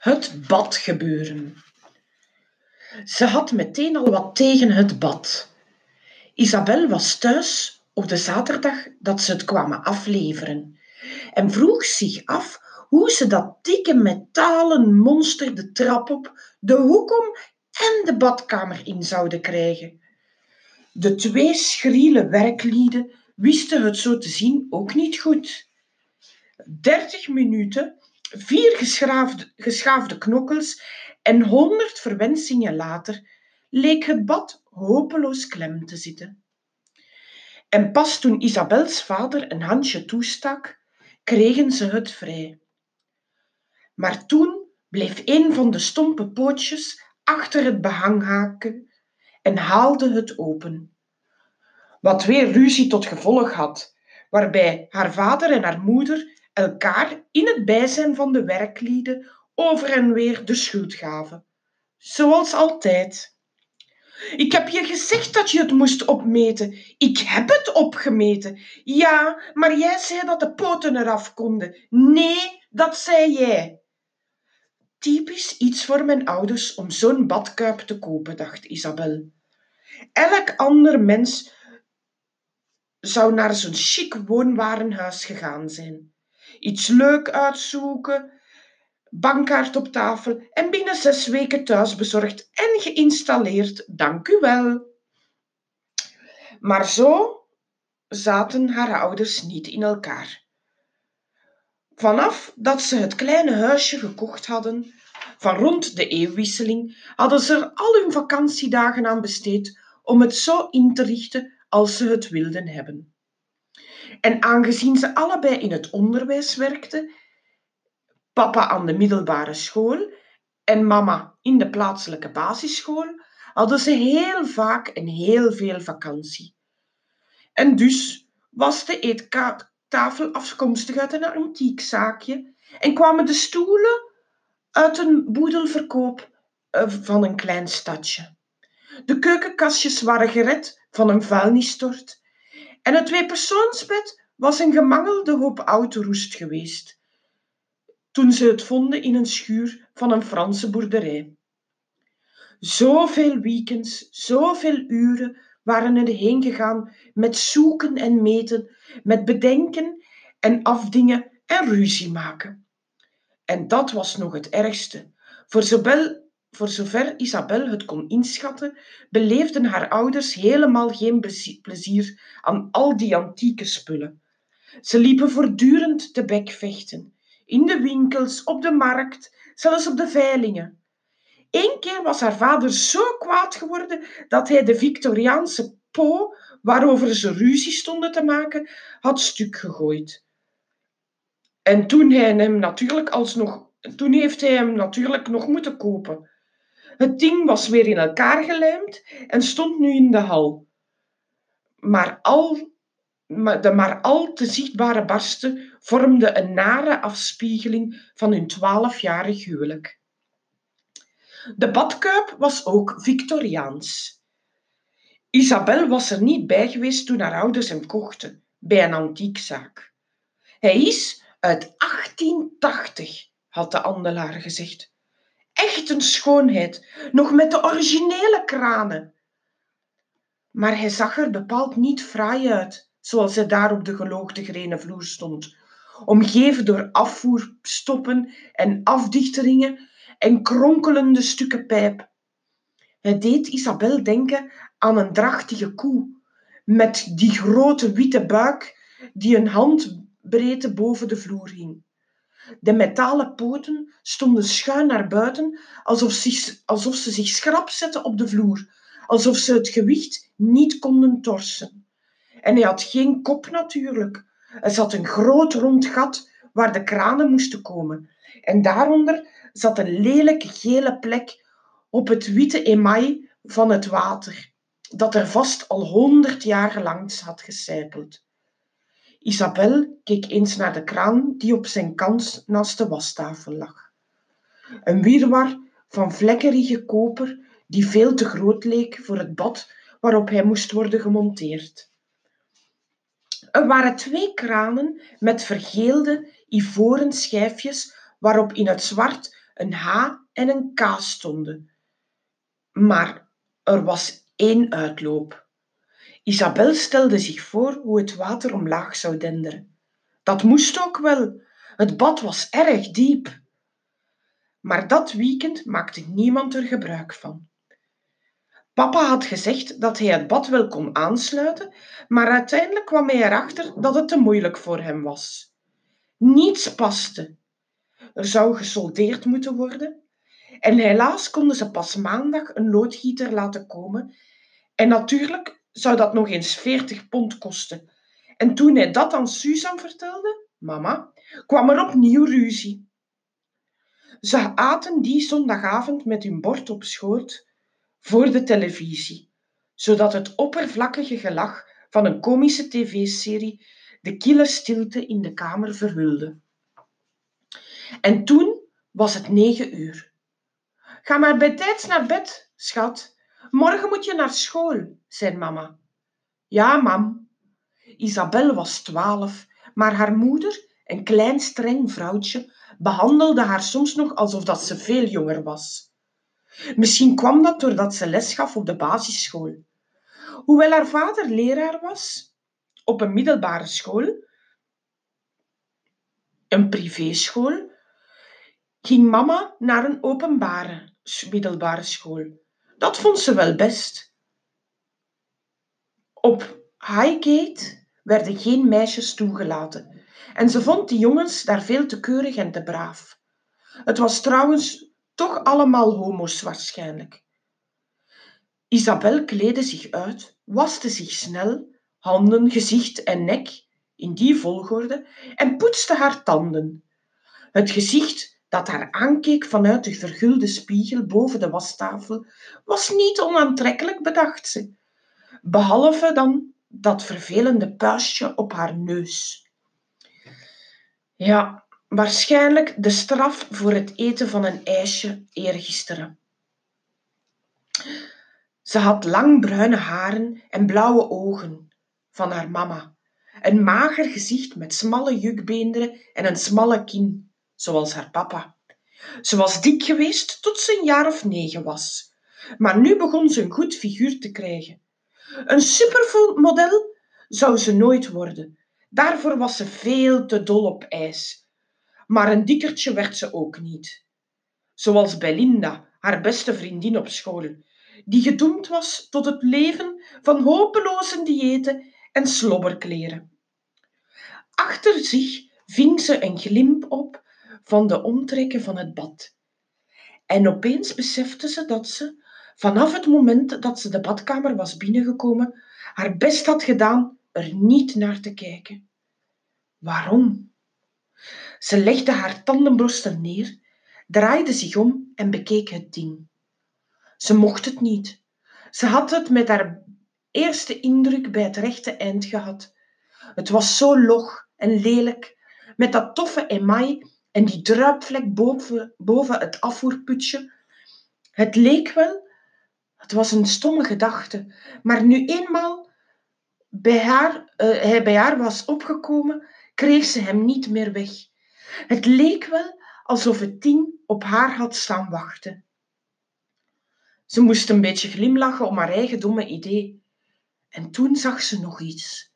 Het badgebeuren. Ze had meteen al wat tegen het bad. Isabel was thuis op de zaterdag dat ze het kwamen afleveren en vroeg zich af hoe ze dat dikke metalen monster de trap op, de hoek om en de badkamer in zouden krijgen. De twee schriele werklieden wisten het zo te zien ook niet goed. Dertig minuten Vier geschaafde knokkels en honderd verwensingen later leek het bad hopeloos klem te zitten. En pas toen Isabels vader een handje toestak, kregen ze het vrij. Maar toen bleef een van de stompe pootjes achter het behang haken en haalde het open. Wat weer ruzie tot gevolg had, waarbij haar vader en haar moeder elkaar in het bijzijn van de werklieden over en weer de schuld gaven. Zoals altijd. Ik heb je gezegd dat je het moest opmeten. Ik heb het opgemeten. Ja, maar jij zei dat de poten eraf konden. Nee, dat zei jij. Typisch iets voor mijn ouders om zo'n badkuip te kopen, dacht Isabel. Elk ander mens zou naar zo'n chic woonwarenhuis gegaan zijn iets leuk uitzoeken, bankkaart op tafel en binnen zes weken thuis bezorgd en geïnstalleerd. Dank u wel. Maar zo zaten haar ouders niet in elkaar. Vanaf dat ze het kleine huisje gekocht hadden, van rond de eeuwwisseling, hadden ze er al hun vakantiedagen aan besteed om het zo in te richten als ze het wilden hebben. En aangezien ze allebei in het onderwijs werkten, papa aan de middelbare school en mama in de plaatselijke basisschool, hadden ze heel vaak en heel veel vakantie. En dus was de eettafel afkomstig uit een antiekzaakje en kwamen de stoelen uit een boedelverkoop eh, van een klein stadje. De keukenkastjes waren gered van een vuilnisstort en het tweepersoonsbed was een gemangelde hoop oude roest geweest, toen ze het vonden in een schuur van een Franse boerderij. Zoveel weekends, zoveel uren waren er heen gegaan met zoeken en meten, met bedenken en afdingen en ruzie maken. En dat was nog het ergste. Voor zowel voor zover Isabel het kon inschatten, beleefden haar ouders helemaal geen plezier aan al die antieke spullen. Ze liepen voortdurend te bekvechten, in de winkels, op de markt, zelfs op de veilingen. Eén keer was haar vader zo kwaad geworden dat hij de Victoriaanse po, waarover ze ruzie stonden te maken, had stuk gegooid. En toen, hij hem natuurlijk alsnog, toen heeft hij hem natuurlijk nog moeten kopen. Het ding was weer in elkaar gelijmd en stond nu in de hal. Maar al, de maar al te zichtbare barsten vormden een nare afspiegeling van hun twaalfjarig huwelijk. De badkuip was ook Victoriaans. Isabel was er niet bij geweest toen haar ouders hem kochten, bij een antiekzaak. Hij is uit 1880, had de handelaar gezegd echt een schoonheid, nog met de originele kranen. Maar hij zag er bepaald niet fraai uit, zoals hij daar op de geloogde grenen vloer stond, omgeven door afvoerstoppen en afdichteringen en kronkelende stukken pijp. Hij deed Isabel denken aan een drachtige koe, met die grote witte buik die een handbreedte boven de vloer hing. De metalen poten stonden schuin naar buiten, alsof, zich, alsof ze zich schrap zetten op de vloer, alsof ze het gewicht niet konden torsen. En hij had geen kop natuurlijk. Er zat een groot rond gat waar de kranen moesten komen. En daaronder zat een lelijke gele plek op het witte email van het water, dat er vast al honderd jaar langs had gesijpeld. Isabel keek eens naar de kraan die op zijn kant naast de wastafel lag. Een wirwar van vlekkerige koper die veel te groot leek voor het bad waarop hij moest worden gemonteerd. Er waren twee kranen met vergeelde ivoren schijfjes waarop in het zwart een H en een K stonden. Maar er was één uitloop. Isabel stelde zich voor hoe het water omlaag zou denderen. Dat moest ook wel. Het bad was erg diep. Maar dat weekend maakte niemand er gebruik van. Papa had gezegd dat hij het bad wel kon aansluiten, maar uiteindelijk kwam hij erachter dat het te moeilijk voor hem was. Niets paste. Er zou gesoldeerd moeten worden. En helaas konden ze pas maandag een loodgieter laten komen. En natuurlijk zou dat nog eens 40 pond kosten. En toen hij dat aan Susan vertelde, mama, kwam er opnieuw ruzie. Ze aten die zondagavond met hun bord op schoot voor de televisie, zodat het oppervlakkige gelach van een komische tv-serie de kille stilte in de kamer verhulde. En toen was het negen uur. Ga maar bij tijds naar bed, schat. Morgen moet je naar school, zei mama. Ja, mam. Isabel was twaalf, maar haar moeder, een klein streng vrouwtje, behandelde haar soms nog alsof dat ze veel jonger was. Misschien kwam dat doordat ze les gaf op de basisschool. Hoewel haar vader leraar was op een middelbare school, een privéschool, ging mama naar een openbare middelbare school. Dat vond ze wel best. Op Highgate werden geen meisjes toegelaten en ze vond die jongens daar veel te keurig en te braaf. Het was trouwens toch allemaal homo's waarschijnlijk. Isabel kleedde zich uit, waste zich snel, handen, gezicht en nek, in die volgorde, en poetste haar tanden. Het gezicht dat haar aankeek vanuit de vergulde spiegel boven de wastafel was niet onaantrekkelijk, bedacht ze, behalve dan dat vervelende puistje op haar neus. Ja, waarschijnlijk de straf voor het eten van een ijsje eergisteren. Ze had lang bruine haren en blauwe ogen van haar mama. Een mager gezicht met smalle jukbeenderen en een smalle kin, zoals haar papa. Ze was dik geweest tot ze een jaar of negen was. Maar nu begon ze een goed figuur te krijgen. Een supermodel zou ze nooit worden. Daarvoor was ze veel te dol op ijs. Maar een dikkertje werd ze ook niet. Zoals Belinda, haar beste vriendin op school, die gedoemd was tot het leven van hopeloze diëten en slobberkleren. Achter zich ving ze een glimp op van de omtrekken van het bad. En opeens besefte ze dat ze, vanaf het moment dat ze de badkamer was binnengekomen, haar best had gedaan er niet naar te kijken. Waarom? Ze legde haar tandenborstel neer, draaide zich om en bekeek het ding. Ze mocht het niet. Ze had het met haar eerste indruk bij het rechte eind gehad. Het was zo log en lelijk, met dat toffe emaai en die druipvlek boven, boven het afvoerputje. Het leek wel, het was een stomme gedachte, maar nu eenmaal bij haar, uh, hij bij haar was opgekomen, kreeg ze hem niet meer weg. Het leek wel alsof het ding op haar had staan wachten. Ze moest een beetje glimlachen om haar eigen domme idee. En toen zag ze nog iets.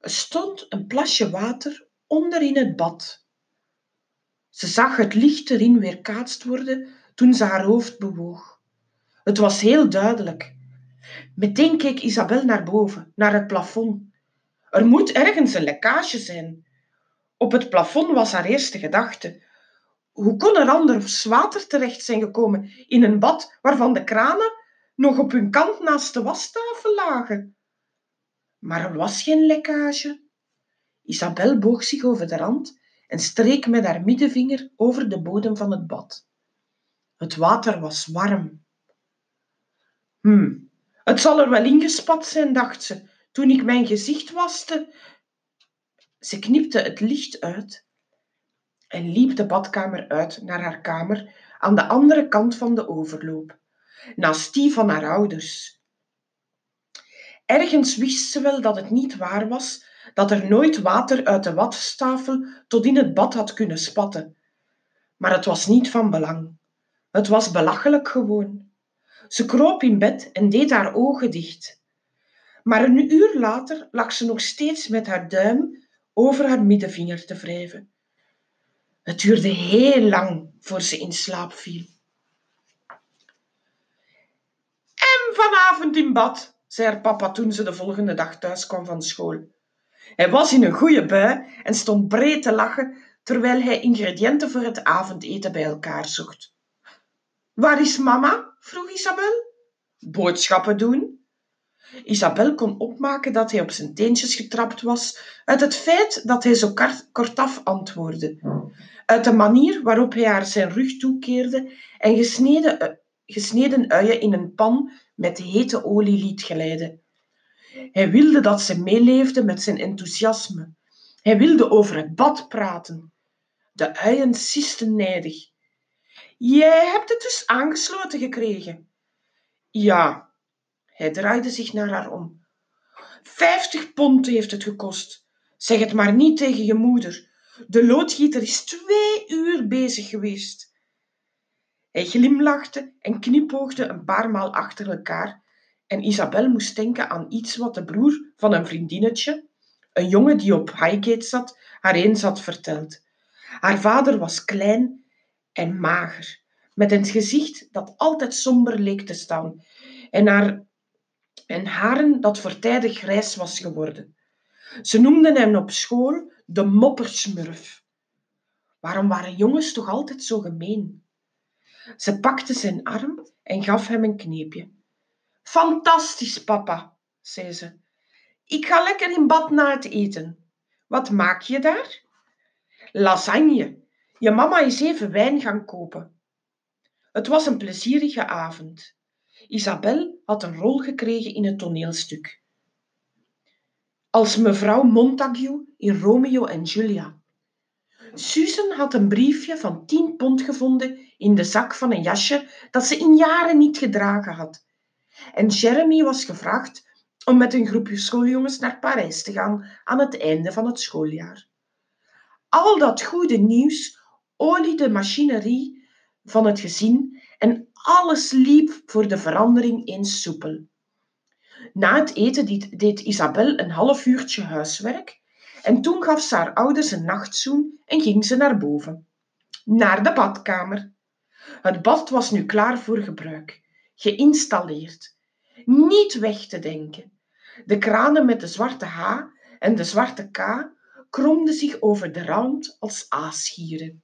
Er stond een plasje water onder in het bad. Ze zag het licht erin weerkaatst worden toen ze haar hoofd bewoog. Het was heel duidelijk. Meteen keek Isabel naar boven, naar het plafond. Er moet ergens een lekkage zijn. Op het plafond was haar eerste gedachte. Hoe kon er anders water terecht zijn gekomen in een bad waarvan de kranen nog op hun kant naast de wastafel lagen? Maar er was geen lekkage. Isabel boog zich over de rand en streek met haar middenvinger over de bodem van het bad. Het water was warm. Hm, het zal er wel ingespat zijn, dacht ze, toen ik mijn gezicht waste. Ze knipte het licht uit en liep de badkamer uit naar haar kamer aan de andere kant van de overloop, naast die van haar ouders. Ergens wist ze wel dat het niet waar was dat er nooit water uit de wastafel tot in het bad had kunnen spatten. Maar het was niet van belang. Het was belachelijk gewoon. Ze kroop in bed en deed haar ogen dicht. Maar een uur later lag ze nog steeds met haar duim over haar middenvinger te wrijven. Het duurde heel lang voor ze in slaap viel. En vanavond in bad, zei haar papa toen ze de volgende dag thuis kwam van school. Hij was in een goede bui en stond breed te lachen terwijl hij ingrediënten voor het avondeten bij elkaar zocht. Waar is mama? vroeg Isabel. Boodschappen doen. Isabel kon opmaken dat hij op zijn teentjes getrapt was uit het feit dat hij zo kortaf antwoordde, uit de manier waarop hij haar zijn rug toekeerde en gesneden, gesneden uien in een pan met hete olie liet glijden. Hij wilde dat ze meeleefde met zijn enthousiasme. Hij wilde over het bad praten. De uien sisten nijdig. Jij hebt het dus aangesloten gekregen. Ja. Hij draaide zich naar haar om. Vijftig pond heeft het gekost. Zeg het maar niet tegen je moeder. De loodgieter is twee uur bezig geweest. Hij glimlachte en knipoogde een paar maal achter elkaar en Isabel moest denken aan iets wat de broer van een vriendinnetje, een jongen die op Highgate zat, haar eens had verteld. Haar vader was klein en mager, met een gezicht dat altijd somber leek te staan en, haar, en haren dat voortijdig grijs was geworden. Ze noemden hem op school de moppersmurf. Waarom waren jongens toch altijd zo gemeen? Ze pakte zijn arm en gaf hem een kneepje. Fantastisch, papa, zei ze. Ik ga lekker in bad na het eten. Wat maak je daar? Lasagne. Je mama is even wijn gaan kopen. Het was een plezierige avond. Isabel had een rol gekregen in het toneelstuk. Als mevrouw Montague in Romeo en Julia. Susan had een briefje van tien pond gevonden in de zak van een jasje dat ze in jaren niet gedragen had. En Jeremy was gevraagd om met een groepje schooljongens naar Parijs te gaan aan het einde van het schooljaar. Al dat goede nieuws oliede de machinerie van het gezin en alles liep voor de verandering eens soepel. Na het eten deed Isabel een half uurtje huiswerk en toen gaf ze haar ouders een nachtzoen en ging ze naar boven. Naar de badkamer. Het bad was nu klaar voor gebruik, geïnstalleerd. Niet weg te denken. De kranen met de zwarte H en de zwarte K kromden zich over de rand als aasgieren.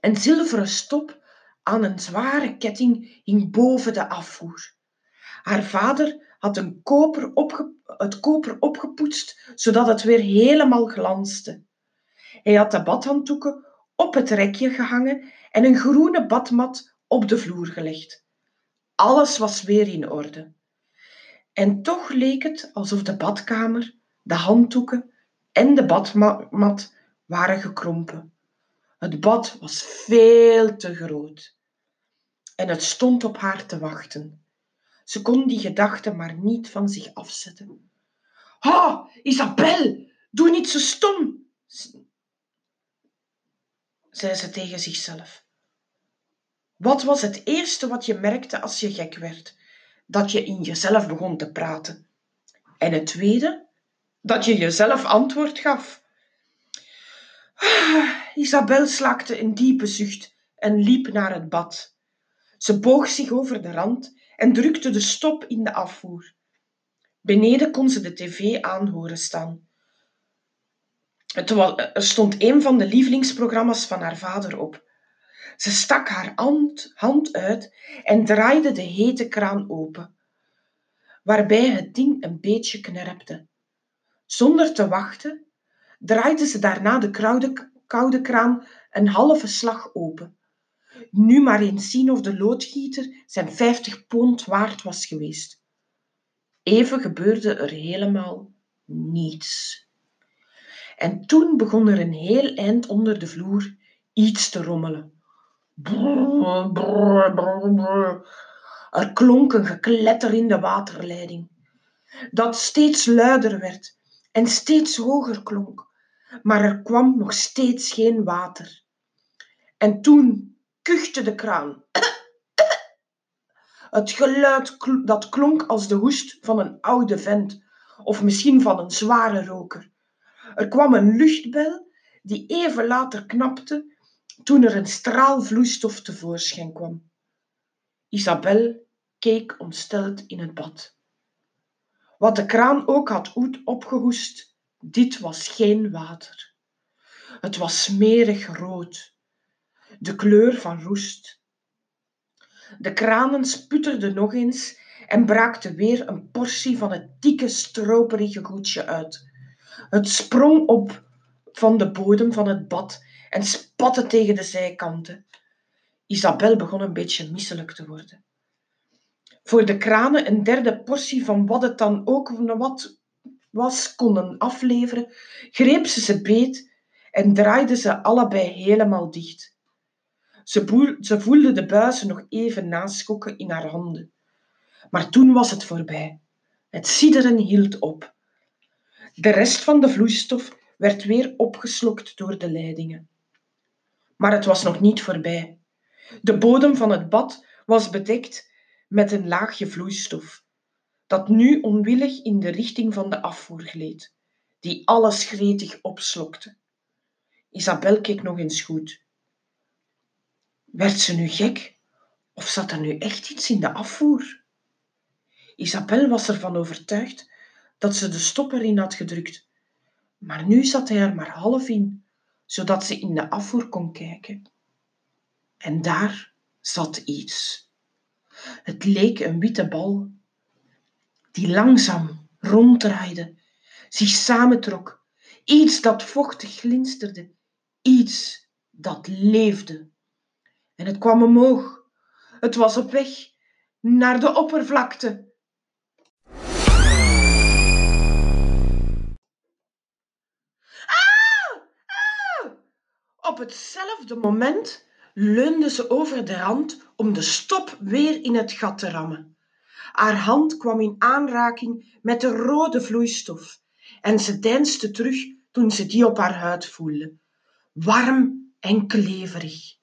Een zilveren stop aan een zware ketting hing boven de afvoer. Haar vader had een koper het koper opgepoetst, zodat het weer helemaal glanste. Hij had de badhanddoeken op het rekje gehangen en een groene badmat op de vloer gelegd. Alles was weer in orde. En toch leek het alsof de badkamer, de handdoeken en de badmat waren gekrompen. Het bad was veel te groot. En het stond op haar te wachten. Ze kon die gedachte maar niet van zich afzetten. Ha, Isabel, doe niet zo stom, zei ze tegen zichzelf. Wat was het eerste wat je merkte als je gek werd? Dat je in jezelf begon te praten. En het tweede? Dat je jezelf antwoord gaf. Ah, Isabel slaakte een diepe zucht en liep naar het bad. Ze boog zich over de rand en drukte de stop in de afvoer. Beneden kon ze de tv aan horen staan. Er stond een van de lievelingsprogramma's van haar vader op. Ze stak haar hand uit en draaide de hete kraan open, waarbij het ding een beetje knerpte. Zonder te wachten draaide ze daarna de koude, koude kraan een halve slag open. Nu maar eens zien of de loodgieter zijn vijftig pond waard was geweest. Even gebeurde er helemaal niets. En toen begon er een heel eind onder de vloer iets te rommelen. Er klonk een gekletter in de waterleiding, dat steeds luider werd en steeds hoger klonk, maar er kwam nog steeds geen water. En toen kuchte de kraan. Het geluid dat klonk als de hoest van een oude vent, of misschien van een zware roker. Er kwam een luchtbel die even later knapte toen er een straal vloeistof tevoorschijn kwam. Isabel keek ontsteld in het bad. Wat de kraan ook had opgehoest, dit was geen water. Het was smerig rood, de kleur van roest. De kranen sputterden nog eens en braakte weer een portie van het dikke, stroperige goedje uit. Het sprong op van de bodem van het bad en spatte tegen de zijkanten. Isabel begon een beetje misselijk te worden. Voor de kranen een derde portie van wat het dan ook wat was konden afleveren, greep ze ze beet en draaide ze allebei helemaal dicht. Ze, ze voelde de buizen nog even naschokken in haar handen. Maar toen was het voorbij. Het sidderen hield op. De rest van de vloeistof werd weer opgeslokt door de leidingen. Maar het was nog niet voorbij. De bodem van het bad was bedekt met een laagje vloeistof, dat nu onwillig in de richting van de afvoer gleed, die alles gretig opslokte. Isabel keek nog eens goed. Werd ze nu gek? Of zat er nu echt iets in de afvoer? Isabel was ervan overtuigd dat ze de stopper in had gedrukt, maar nu zat hij er maar half in, zodat ze in de afvoer kon kijken. En daar zat iets. Het leek een witte bal, die langzaam ronddraaide, zich samentrok, iets dat vochtig glinsterde, iets dat leefde. En het kwam omhoog. Het was op weg naar de oppervlakte. Op hetzelfde moment leunde ze over de rand om de stop weer in het gat te rammen. Haar hand kwam in aanraking met de rode vloeistof en ze deinsde terug toen ze die op haar huid voelde. Warm en kleverig.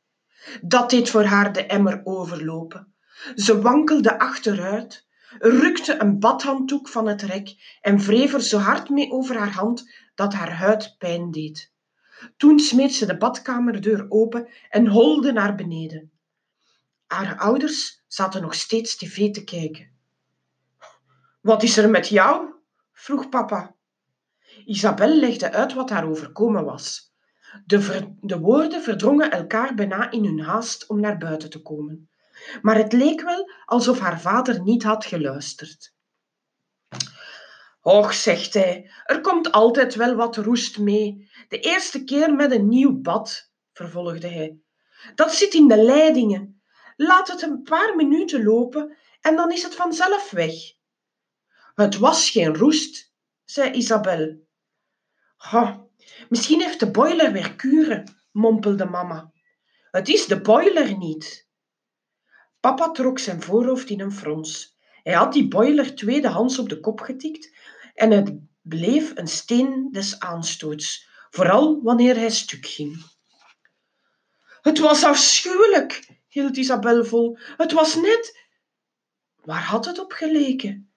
Dat deed voor haar de emmer overlopen. Ze wankelde achteruit, rukte een badhanddoek van het rek en wreef er zo hard mee over haar hand dat haar huid pijn deed. Toen smeet ze de badkamerdeur open en holde naar beneden. Haar ouders zaten nog steeds tv te kijken. Wat is er met jou? vroeg papa. Isabel legde uit wat haar overkomen was. De, de woorden verdrongen elkaar bijna in hun haast om naar buiten te komen. Maar het leek wel alsof haar vader niet had geluisterd. Och, zegt hij, er komt altijd wel wat roest mee. De eerste keer met een nieuw bad, vervolgde hij. Dat zit in de leidingen. Laat het een paar minuten lopen en dan is het vanzelf weg. Het was geen roest, zei Isabel. Ha, misschien heeft de boiler weer kuren, mompelde mama. Het is de boiler niet. Papa trok zijn voorhoofd in een frons. Hij had die boiler tweedehands op de kop getikt en het bleef een steen des aanstoots, vooral wanneer hij stuk ging. Het was afschuwelijk, hield Isabel vol. Het was net. Waar had het op geleken?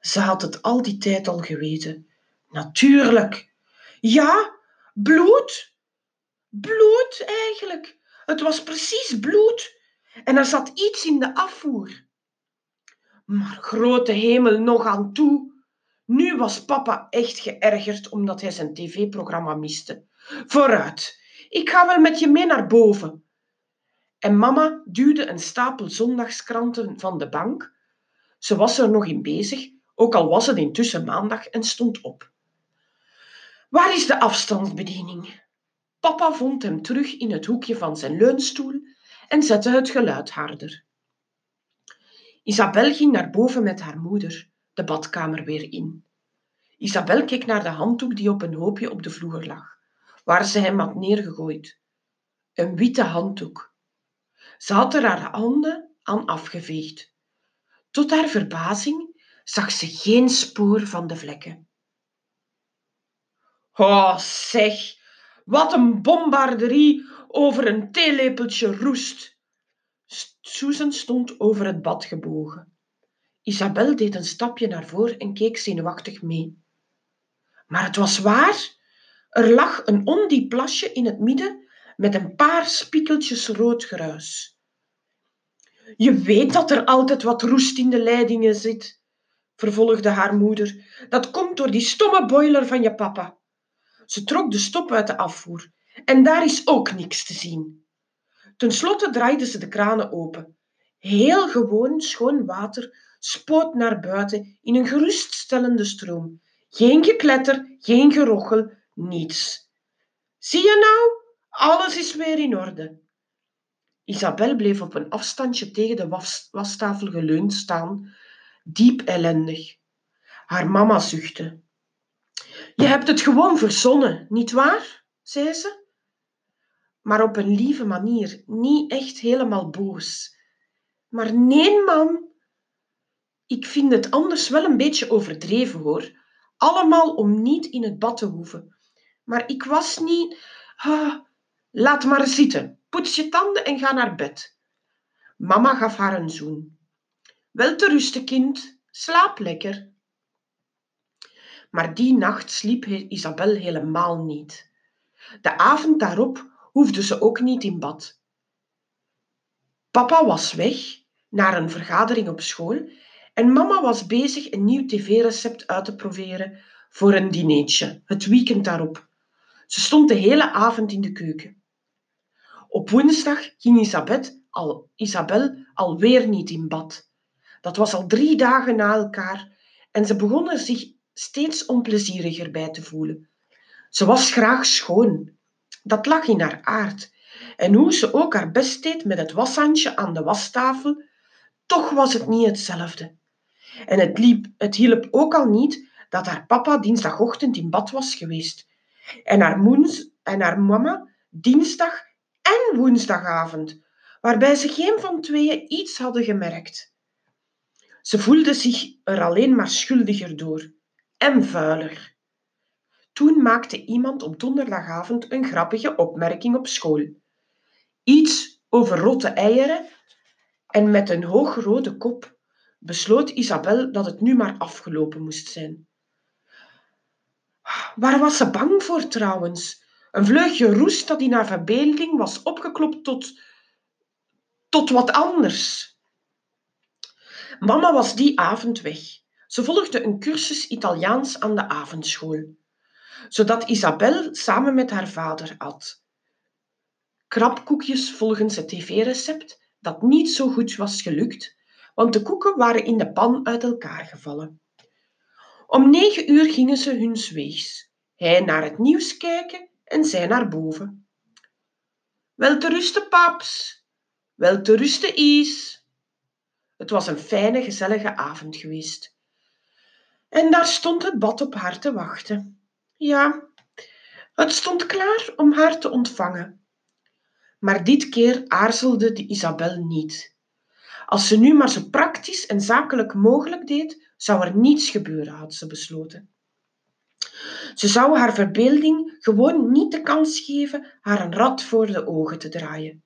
Ze had het al die tijd al geweten. Natuurlijk. Ja, bloed. Bloed eigenlijk. Het was precies bloed. En er zat iets in de afvoer. Maar grote hemel nog aan toe. Nu was papa echt geërgerd omdat hij zijn tv-programma miste. Vooruit, ik ga wel met je mee naar boven. En mama duwde een stapel zondagskranten van de bank. Ze was er nog in bezig, ook al was het intussen maandag en stond op. Waar is de afstandsbediening? Papa vond hem terug in het hoekje van zijn leunstoel en zette het geluid harder. Isabel ging naar boven met haar moeder de badkamer weer in. Isabel keek naar de handdoek die op een hoopje op de vloer lag, waar ze hem had neergegooid. Een witte handdoek. Ze had er haar handen aan afgeveegd. Tot haar verbazing zag ze geen spoor van de vlekken. Oh, zeg, wat een bombarderie over een theelepeltje roest. Susan stond over het bad gebogen. Isabel deed een stapje naar voren en keek zenuwachtig mee. Maar het was waar. Er lag een ondiep plasje in het midden met een paar spiekeltjes rood gruis. Je weet dat er altijd wat roest in de leidingen zit, vervolgde haar moeder. Dat komt door die stomme boiler van je papa. Ze trok de stop uit de afvoer en daar is ook niks te zien. Ten slotte draaide ze de kranen open. Heel gewoon schoon water spoot naar buiten in een geruststellende stroom. Geen gekletter, geen gerochel, niets. Zie je nou? Alles is weer in orde. Isabel bleef op een afstandje tegen de was wastafel geleund staan, diep ellendig. Haar mama zuchtte. Je hebt het gewoon verzonnen, niet waar? zei ze. Maar op een lieve manier, niet echt helemaal boos. Maar nee, mam. Ik vind het anders wel een beetje overdreven, hoor. Allemaal om niet in het bad te hoeven. Maar ik was niet... Ah, laat maar zitten. Poets je tanden en ga naar bed. Mama gaf haar een zoen. Wel te rusten, kind. Slaap lekker. Maar die nacht sliep Isabel helemaal niet. De avond daarop hoefde ze ook niet in bad. Papa was weg naar een vergadering op school en mama was bezig een nieuw tv-recept uit te proberen voor een dinertje, het weekend daarop. Ze stond de hele avond in de keuken. Op woensdag ging Isabel, al, Isabel alweer niet in bad. Dat was al drie dagen na elkaar en ze begon er zich steeds onplezieriger bij te voelen. Ze was graag schoon. Dat lag in haar aard. En hoe ze ook haar best deed met het washandje aan de wastafel, toch was het niet hetzelfde. En het, liep, het hielp ook al niet dat haar papa dinsdagochtend in bad was geweest. En haar, moens, en haar mama dinsdag en woensdagavond, waarbij ze geen van tweeën iets hadden gemerkt. Ze voelde zich er alleen maar schuldiger door en vuiler. Toen maakte iemand op donderdagavond een grappige opmerking op school. Iets over rotte eieren en met een hoogrode kop besloot Isabel dat het nu maar afgelopen moest zijn. Waar was ze bang voor trouwens? Een vleugje roest dat in haar verbeelding was opgeklopt tot, tot wat anders. Mama was die avond weg. Ze volgde een cursus Italiaans aan de avondschool, zodat Isabel samen met haar vader at. Krabkoekjes volgens het tv-recept dat niet zo goed was gelukt, want de koeken waren in de pan uit elkaar gevallen. Om negen uur gingen ze hun weegs. Hij naar het nieuws kijken en zij naar boven. Wel te rusten, paps. Wel te rusten, Is. Het was een fijne, gezellige avond geweest. En daar stond het bad op haar te wachten. Ja, het stond klaar om haar te ontvangen. Maar dit keer aarzelde de Isabel niet. Als ze nu maar zo praktisch en zakelijk mogelijk deed, zou er niets gebeuren, had ze besloten. Ze zou haar verbeelding gewoon niet de kans geven haar een rad voor de ogen te draaien.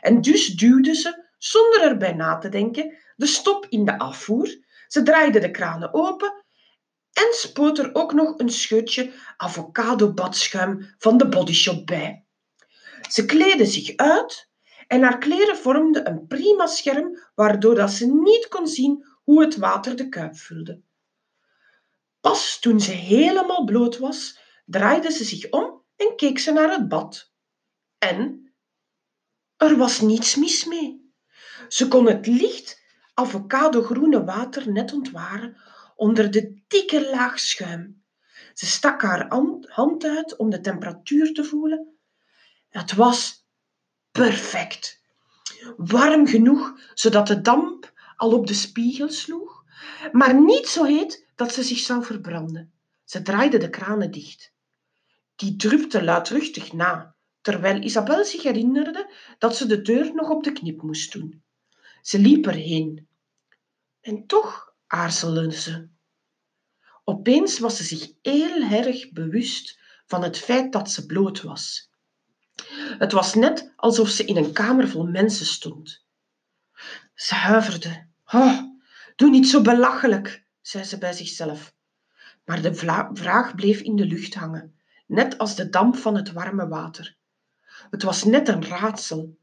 En dus duwde ze, zonder erbij na te denken, de stop in de afvoer. Ze draaide de kranen open en spoot er ook nog een scheutje avocado-badschuim van de bodyshop bij. Ze kleedde zich uit en haar kleren vormden een prima scherm waardoor dat ze niet kon zien hoe het water de kuip vulde. Pas toen ze helemaal bloot was, draaide ze zich om en keek ze naar het bad. En er was niets mis mee. Ze kon het licht avocado-groene water net ontwaren onder de dikke laag schuim. Ze stak haar hand uit om de temperatuur te voelen. Het was perfect. Warm genoeg zodat de damp al op de spiegel sloeg, maar niet zo heet dat ze zich zou verbranden. Ze draaide de kranen dicht. Die drupte luidruchtig na, terwijl Isabel zich herinnerde dat ze de deur nog op de knip moest doen. Ze liep erheen. En toch aarzelde ze. Opeens was ze zich heel erg bewust van het feit dat ze bloot was. Het was net alsof ze in een kamer vol mensen stond. Ze huiverde. Oh, doe niet zo belachelijk, zei ze bij zichzelf. Maar de vraag bleef in de lucht hangen, net als de damp van het warme water. Het was net een raadsel,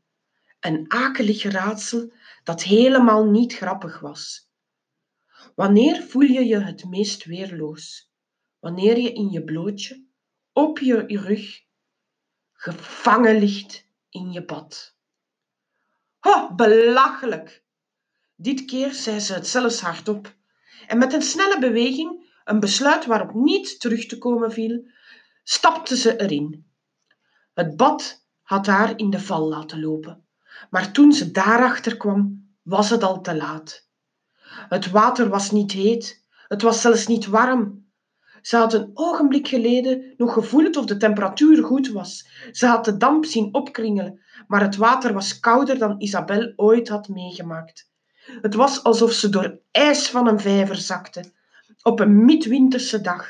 een akelig raadsel dat helemaal niet grappig was. Wanneer voel je je het meest weerloos? Wanneer je in je blootje, op je rug, gevangen ligt in je bad. Ho, belachelijk! Dit keer zei ze het zelfs hardop. En met een snelle beweging, een besluit waarop niet terug te komen viel, stapte ze erin. Het bad had haar in de val laten lopen, maar toen ze daarachter kwam, was het al te laat. Het water was niet heet, het was zelfs niet warm. Ze had een ogenblik geleden nog gevoeld of de temperatuur goed was. Ze had de damp zien opkringelen, maar het water was kouder dan Isabel ooit had meegemaakt. Het was alsof ze door ijs van een vijver zakte, op een midwinterse dag.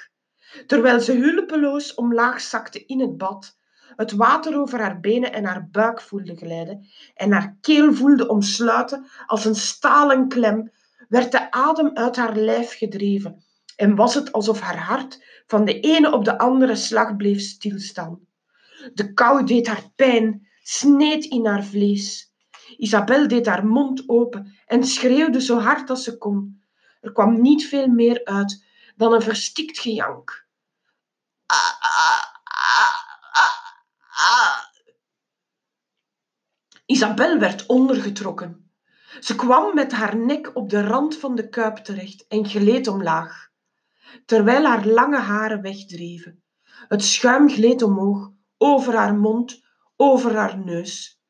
Terwijl ze hulpeloos omlaag zakte in het bad, het water over haar benen en haar buik voelde glijden en haar keel voelde omsluiten als een stalen klem, werd de adem uit haar lijf gedreven en was het alsof haar hart van de ene op de andere slag bleef stilstaan. De kou deed haar pijn, sneed in haar vlees. Isabel deed haar mond open en schreeuwde zo hard als ze kon. Er kwam niet veel meer uit dan een verstikt gejank. Isabel werd ondergetrokken. Ze kwam met haar nek op de rand van de kuip terecht en gleed omlaag terwijl haar lange haren wegdreven. Het schuim gleed omhoog, over haar mond, over haar neus.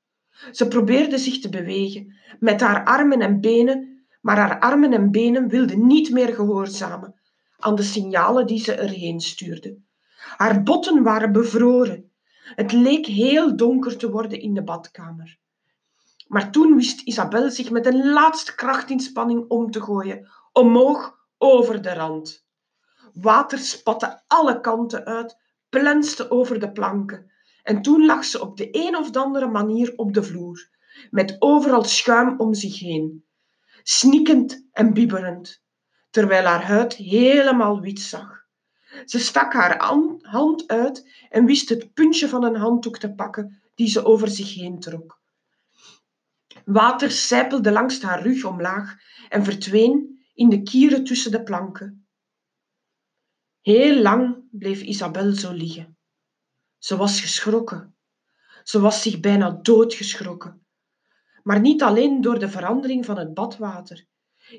Ze probeerde zich te bewegen, met haar armen en benen, maar haar armen en benen wilden niet meer gehoorzamen aan de signalen die ze erheen stuurde. Haar botten waren bevroren. Het leek heel donker te worden in de badkamer. Maar toen wist Isabel zich met een laatste krachtinspanning om te gooien, omhoog over de rand. Water spatte alle kanten uit, plenste over de planken. En toen lag ze op de een of andere manier op de vloer, met overal schuim om zich heen, snikkend en bibberend, terwijl haar huid helemaal wit zag. Ze stak haar hand uit en wist het puntje van een handdoek te pakken die ze over zich heen trok. Water sijpelde langs haar rug omlaag en verdween in de kieren tussen de planken. Heel lang bleef Isabel zo liggen. Ze was geschrokken. Ze was zich bijna doodgeschrokken. Maar niet alleen door de verandering van het badwater.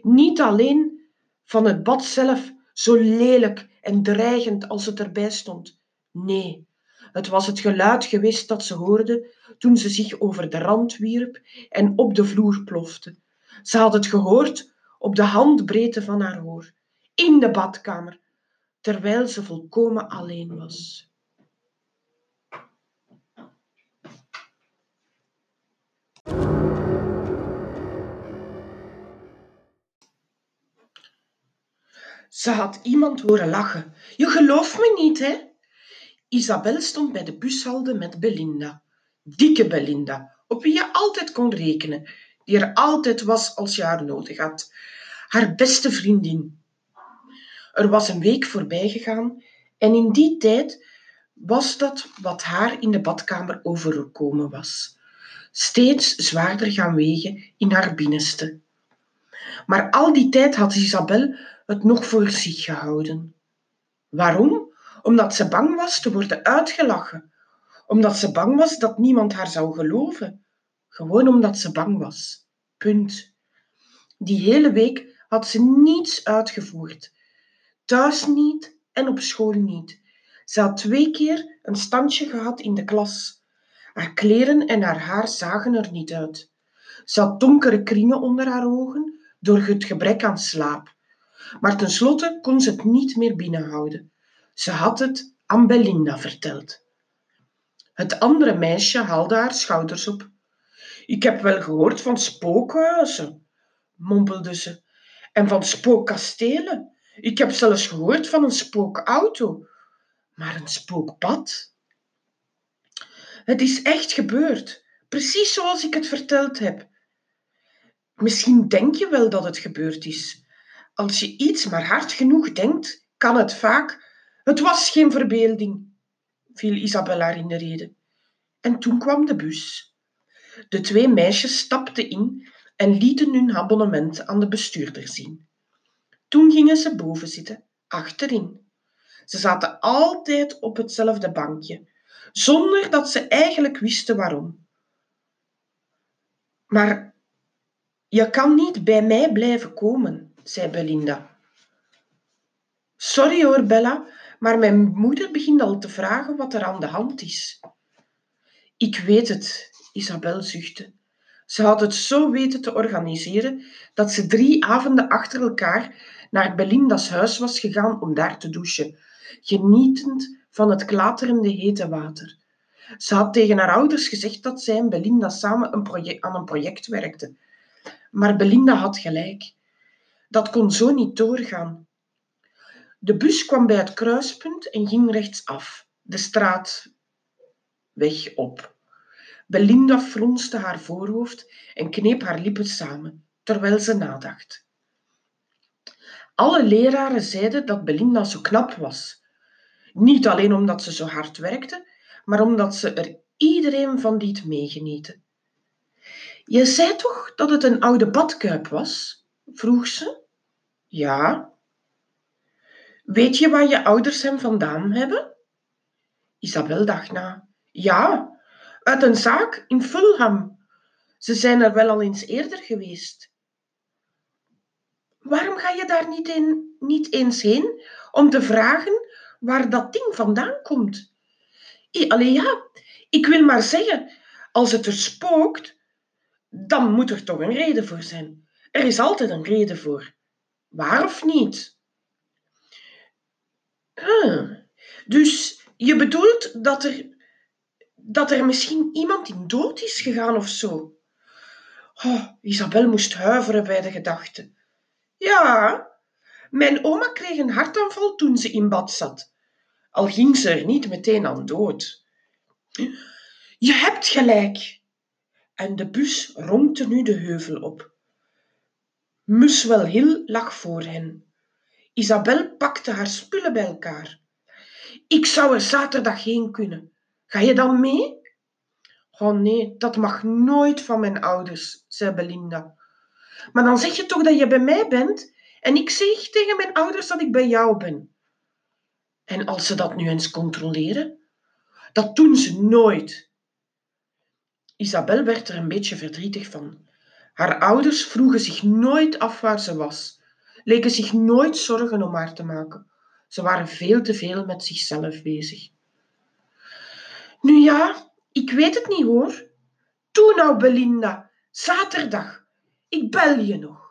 Niet alleen van het bad zelf, zo lelijk en dreigend als het erbij stond. Nee, het was het geluid geweest dat ze hoorde toen ze zich over de rand wierp en op de vloer plofte. Ze had het gehoord op de handbreedte van haar hoor, in de badkamer, terwijl ze volkomen alleen was. Ze had iemand horen lachen. Je gelooft me niet, hè? Isabel stond bij de bushalde met Belinda. Dikke Belinda, op wie je altijd kon rekenen, die er altijd was als je haar nodig had. Haar beste vriendin, er was een week voorbij gegaan en in die tijd was dat wat haar in de badkamer overgekomen was. Steeds zwaarder gaan wegen in haar binnenste. Maar al die tijd had Isabel het nog voor zich gehouden. Waarom? Omdat ze bang was te worden uitgelachen. Omdat ze bang was dat niemand haar zou geloven. Gewoon omdat ze bang was. Punt. Die hele week had ze niets uitgevoerd thuis niet en op school niet. Ze had twee keer een standje gehad in de klas. Haar kleren en haar haar zagen er niet uit. Ze had donkere kringen onder haar ogen door het gebrek aan slaap. Maar tenslotte kon ze het niet meer binnenhouden. Ze had het aan Belinda verteld. Het andere meisje haalde haar schouders op. Ik heb wel gehoord van spookhuizen, mompelde ze, en van spookkastelen. Ik heb zelfs gehoord van een spookauto, maar een spookpad? Het is echt gebeurd, precies zoals ik het verteld heb. Misschien denk je wel dat het gebeurd is. Als je iets maar hard genoeg denkt, kan het vaak. Het was geen verbeelding, viel Isabella in de rede. En toen kwam de bus. De twee meisjes stapten in en lieten hun abonnement aan de bestuurder zien. Toen gingen ze boven zitten, achterin. Ze zaten altijd op hetzelfde bankje, zonder dat ze eigenlijk wisten waarom. Maar je kan niet bij mij blijven komen, zei Belinda. Sorry hoor, Bella, maar mijn moeder begint al te vragen wat er aan de hand is. Ik weet het, Isabel zuchtte. Ze had het zo weten te organiseren dat ze drie avonden achter elkaar naar Belinda's huis was gegaan om daar te douchen, genietend van het klaterende hete water. Ze had tegen haar ouders gezegd dat zij en Belinda samen aan een project werkten. Maar Belinda had gelijk. Dat kon zo niet doorgaan. De bus kwam bij het kruispunt en ging rechtsaf, de straat weg op. Belinda fronste haar voorhoofd en kneep haar lippen samen, terwijl ze nadacht. Alle leraren zeiden dat Belinda zo knap was. Niet alleen omdat ze zo hard werkte, maar omdat ze er iedereen van liet meegenieten. Je zei toch dat het een oude badkuip was? vroeg ze. Ja. Weet je waar je ouders hem vandaan hebben? Isabel dacht na. Ja, uit een zaak in Fulham. Ze zijn er wel al eens eerder geweest. Waarom ga je daar niet, in, niet eens heen om te vragen waar dat ding vandaan komt? Allee ja, ik wil maar zeggen, als het er spookt, dan moet er toch een reden voor zijn. Er is altijd een reden voor. Waar of niet? Dus je bedoelt dat er dat er misschien iemand in dood is gegaan of zo. Oh, Isabel moest huiveren bij de gedachte. Ja, mijn oma kreeg een hartaanval toen ze in bad zat, al ging ze er niet meteen aan dood. Je hebt gelijk. En de bus ronkte nu de heuvel op. Muswell Hill lag voor hen. Isabel pakte haar spullen bij elkaar. Ik zou er zaterdag heen kunnen. Ga je dan mee? Oh nee, dat mag nooit van mijn ouders, zei Belinda. Maar dan zeg je toch dat je bij mij bent en ik zeg tegen mijn ouders dat ik bij jou ben. En als ze dat nu eens controleren? Dat doen ze nooit. Isabel werd er een beetje verdrietig van. Haar ouders vroegen zich nooit af waar ze was, leken zich nooit zorgen om haar te maken. Ze waren veel te veel met zichzelf bezig. Nu ja, ik weet het niet hoor. Toe nou, Belinda. Zaterdag. Ik bel je nog.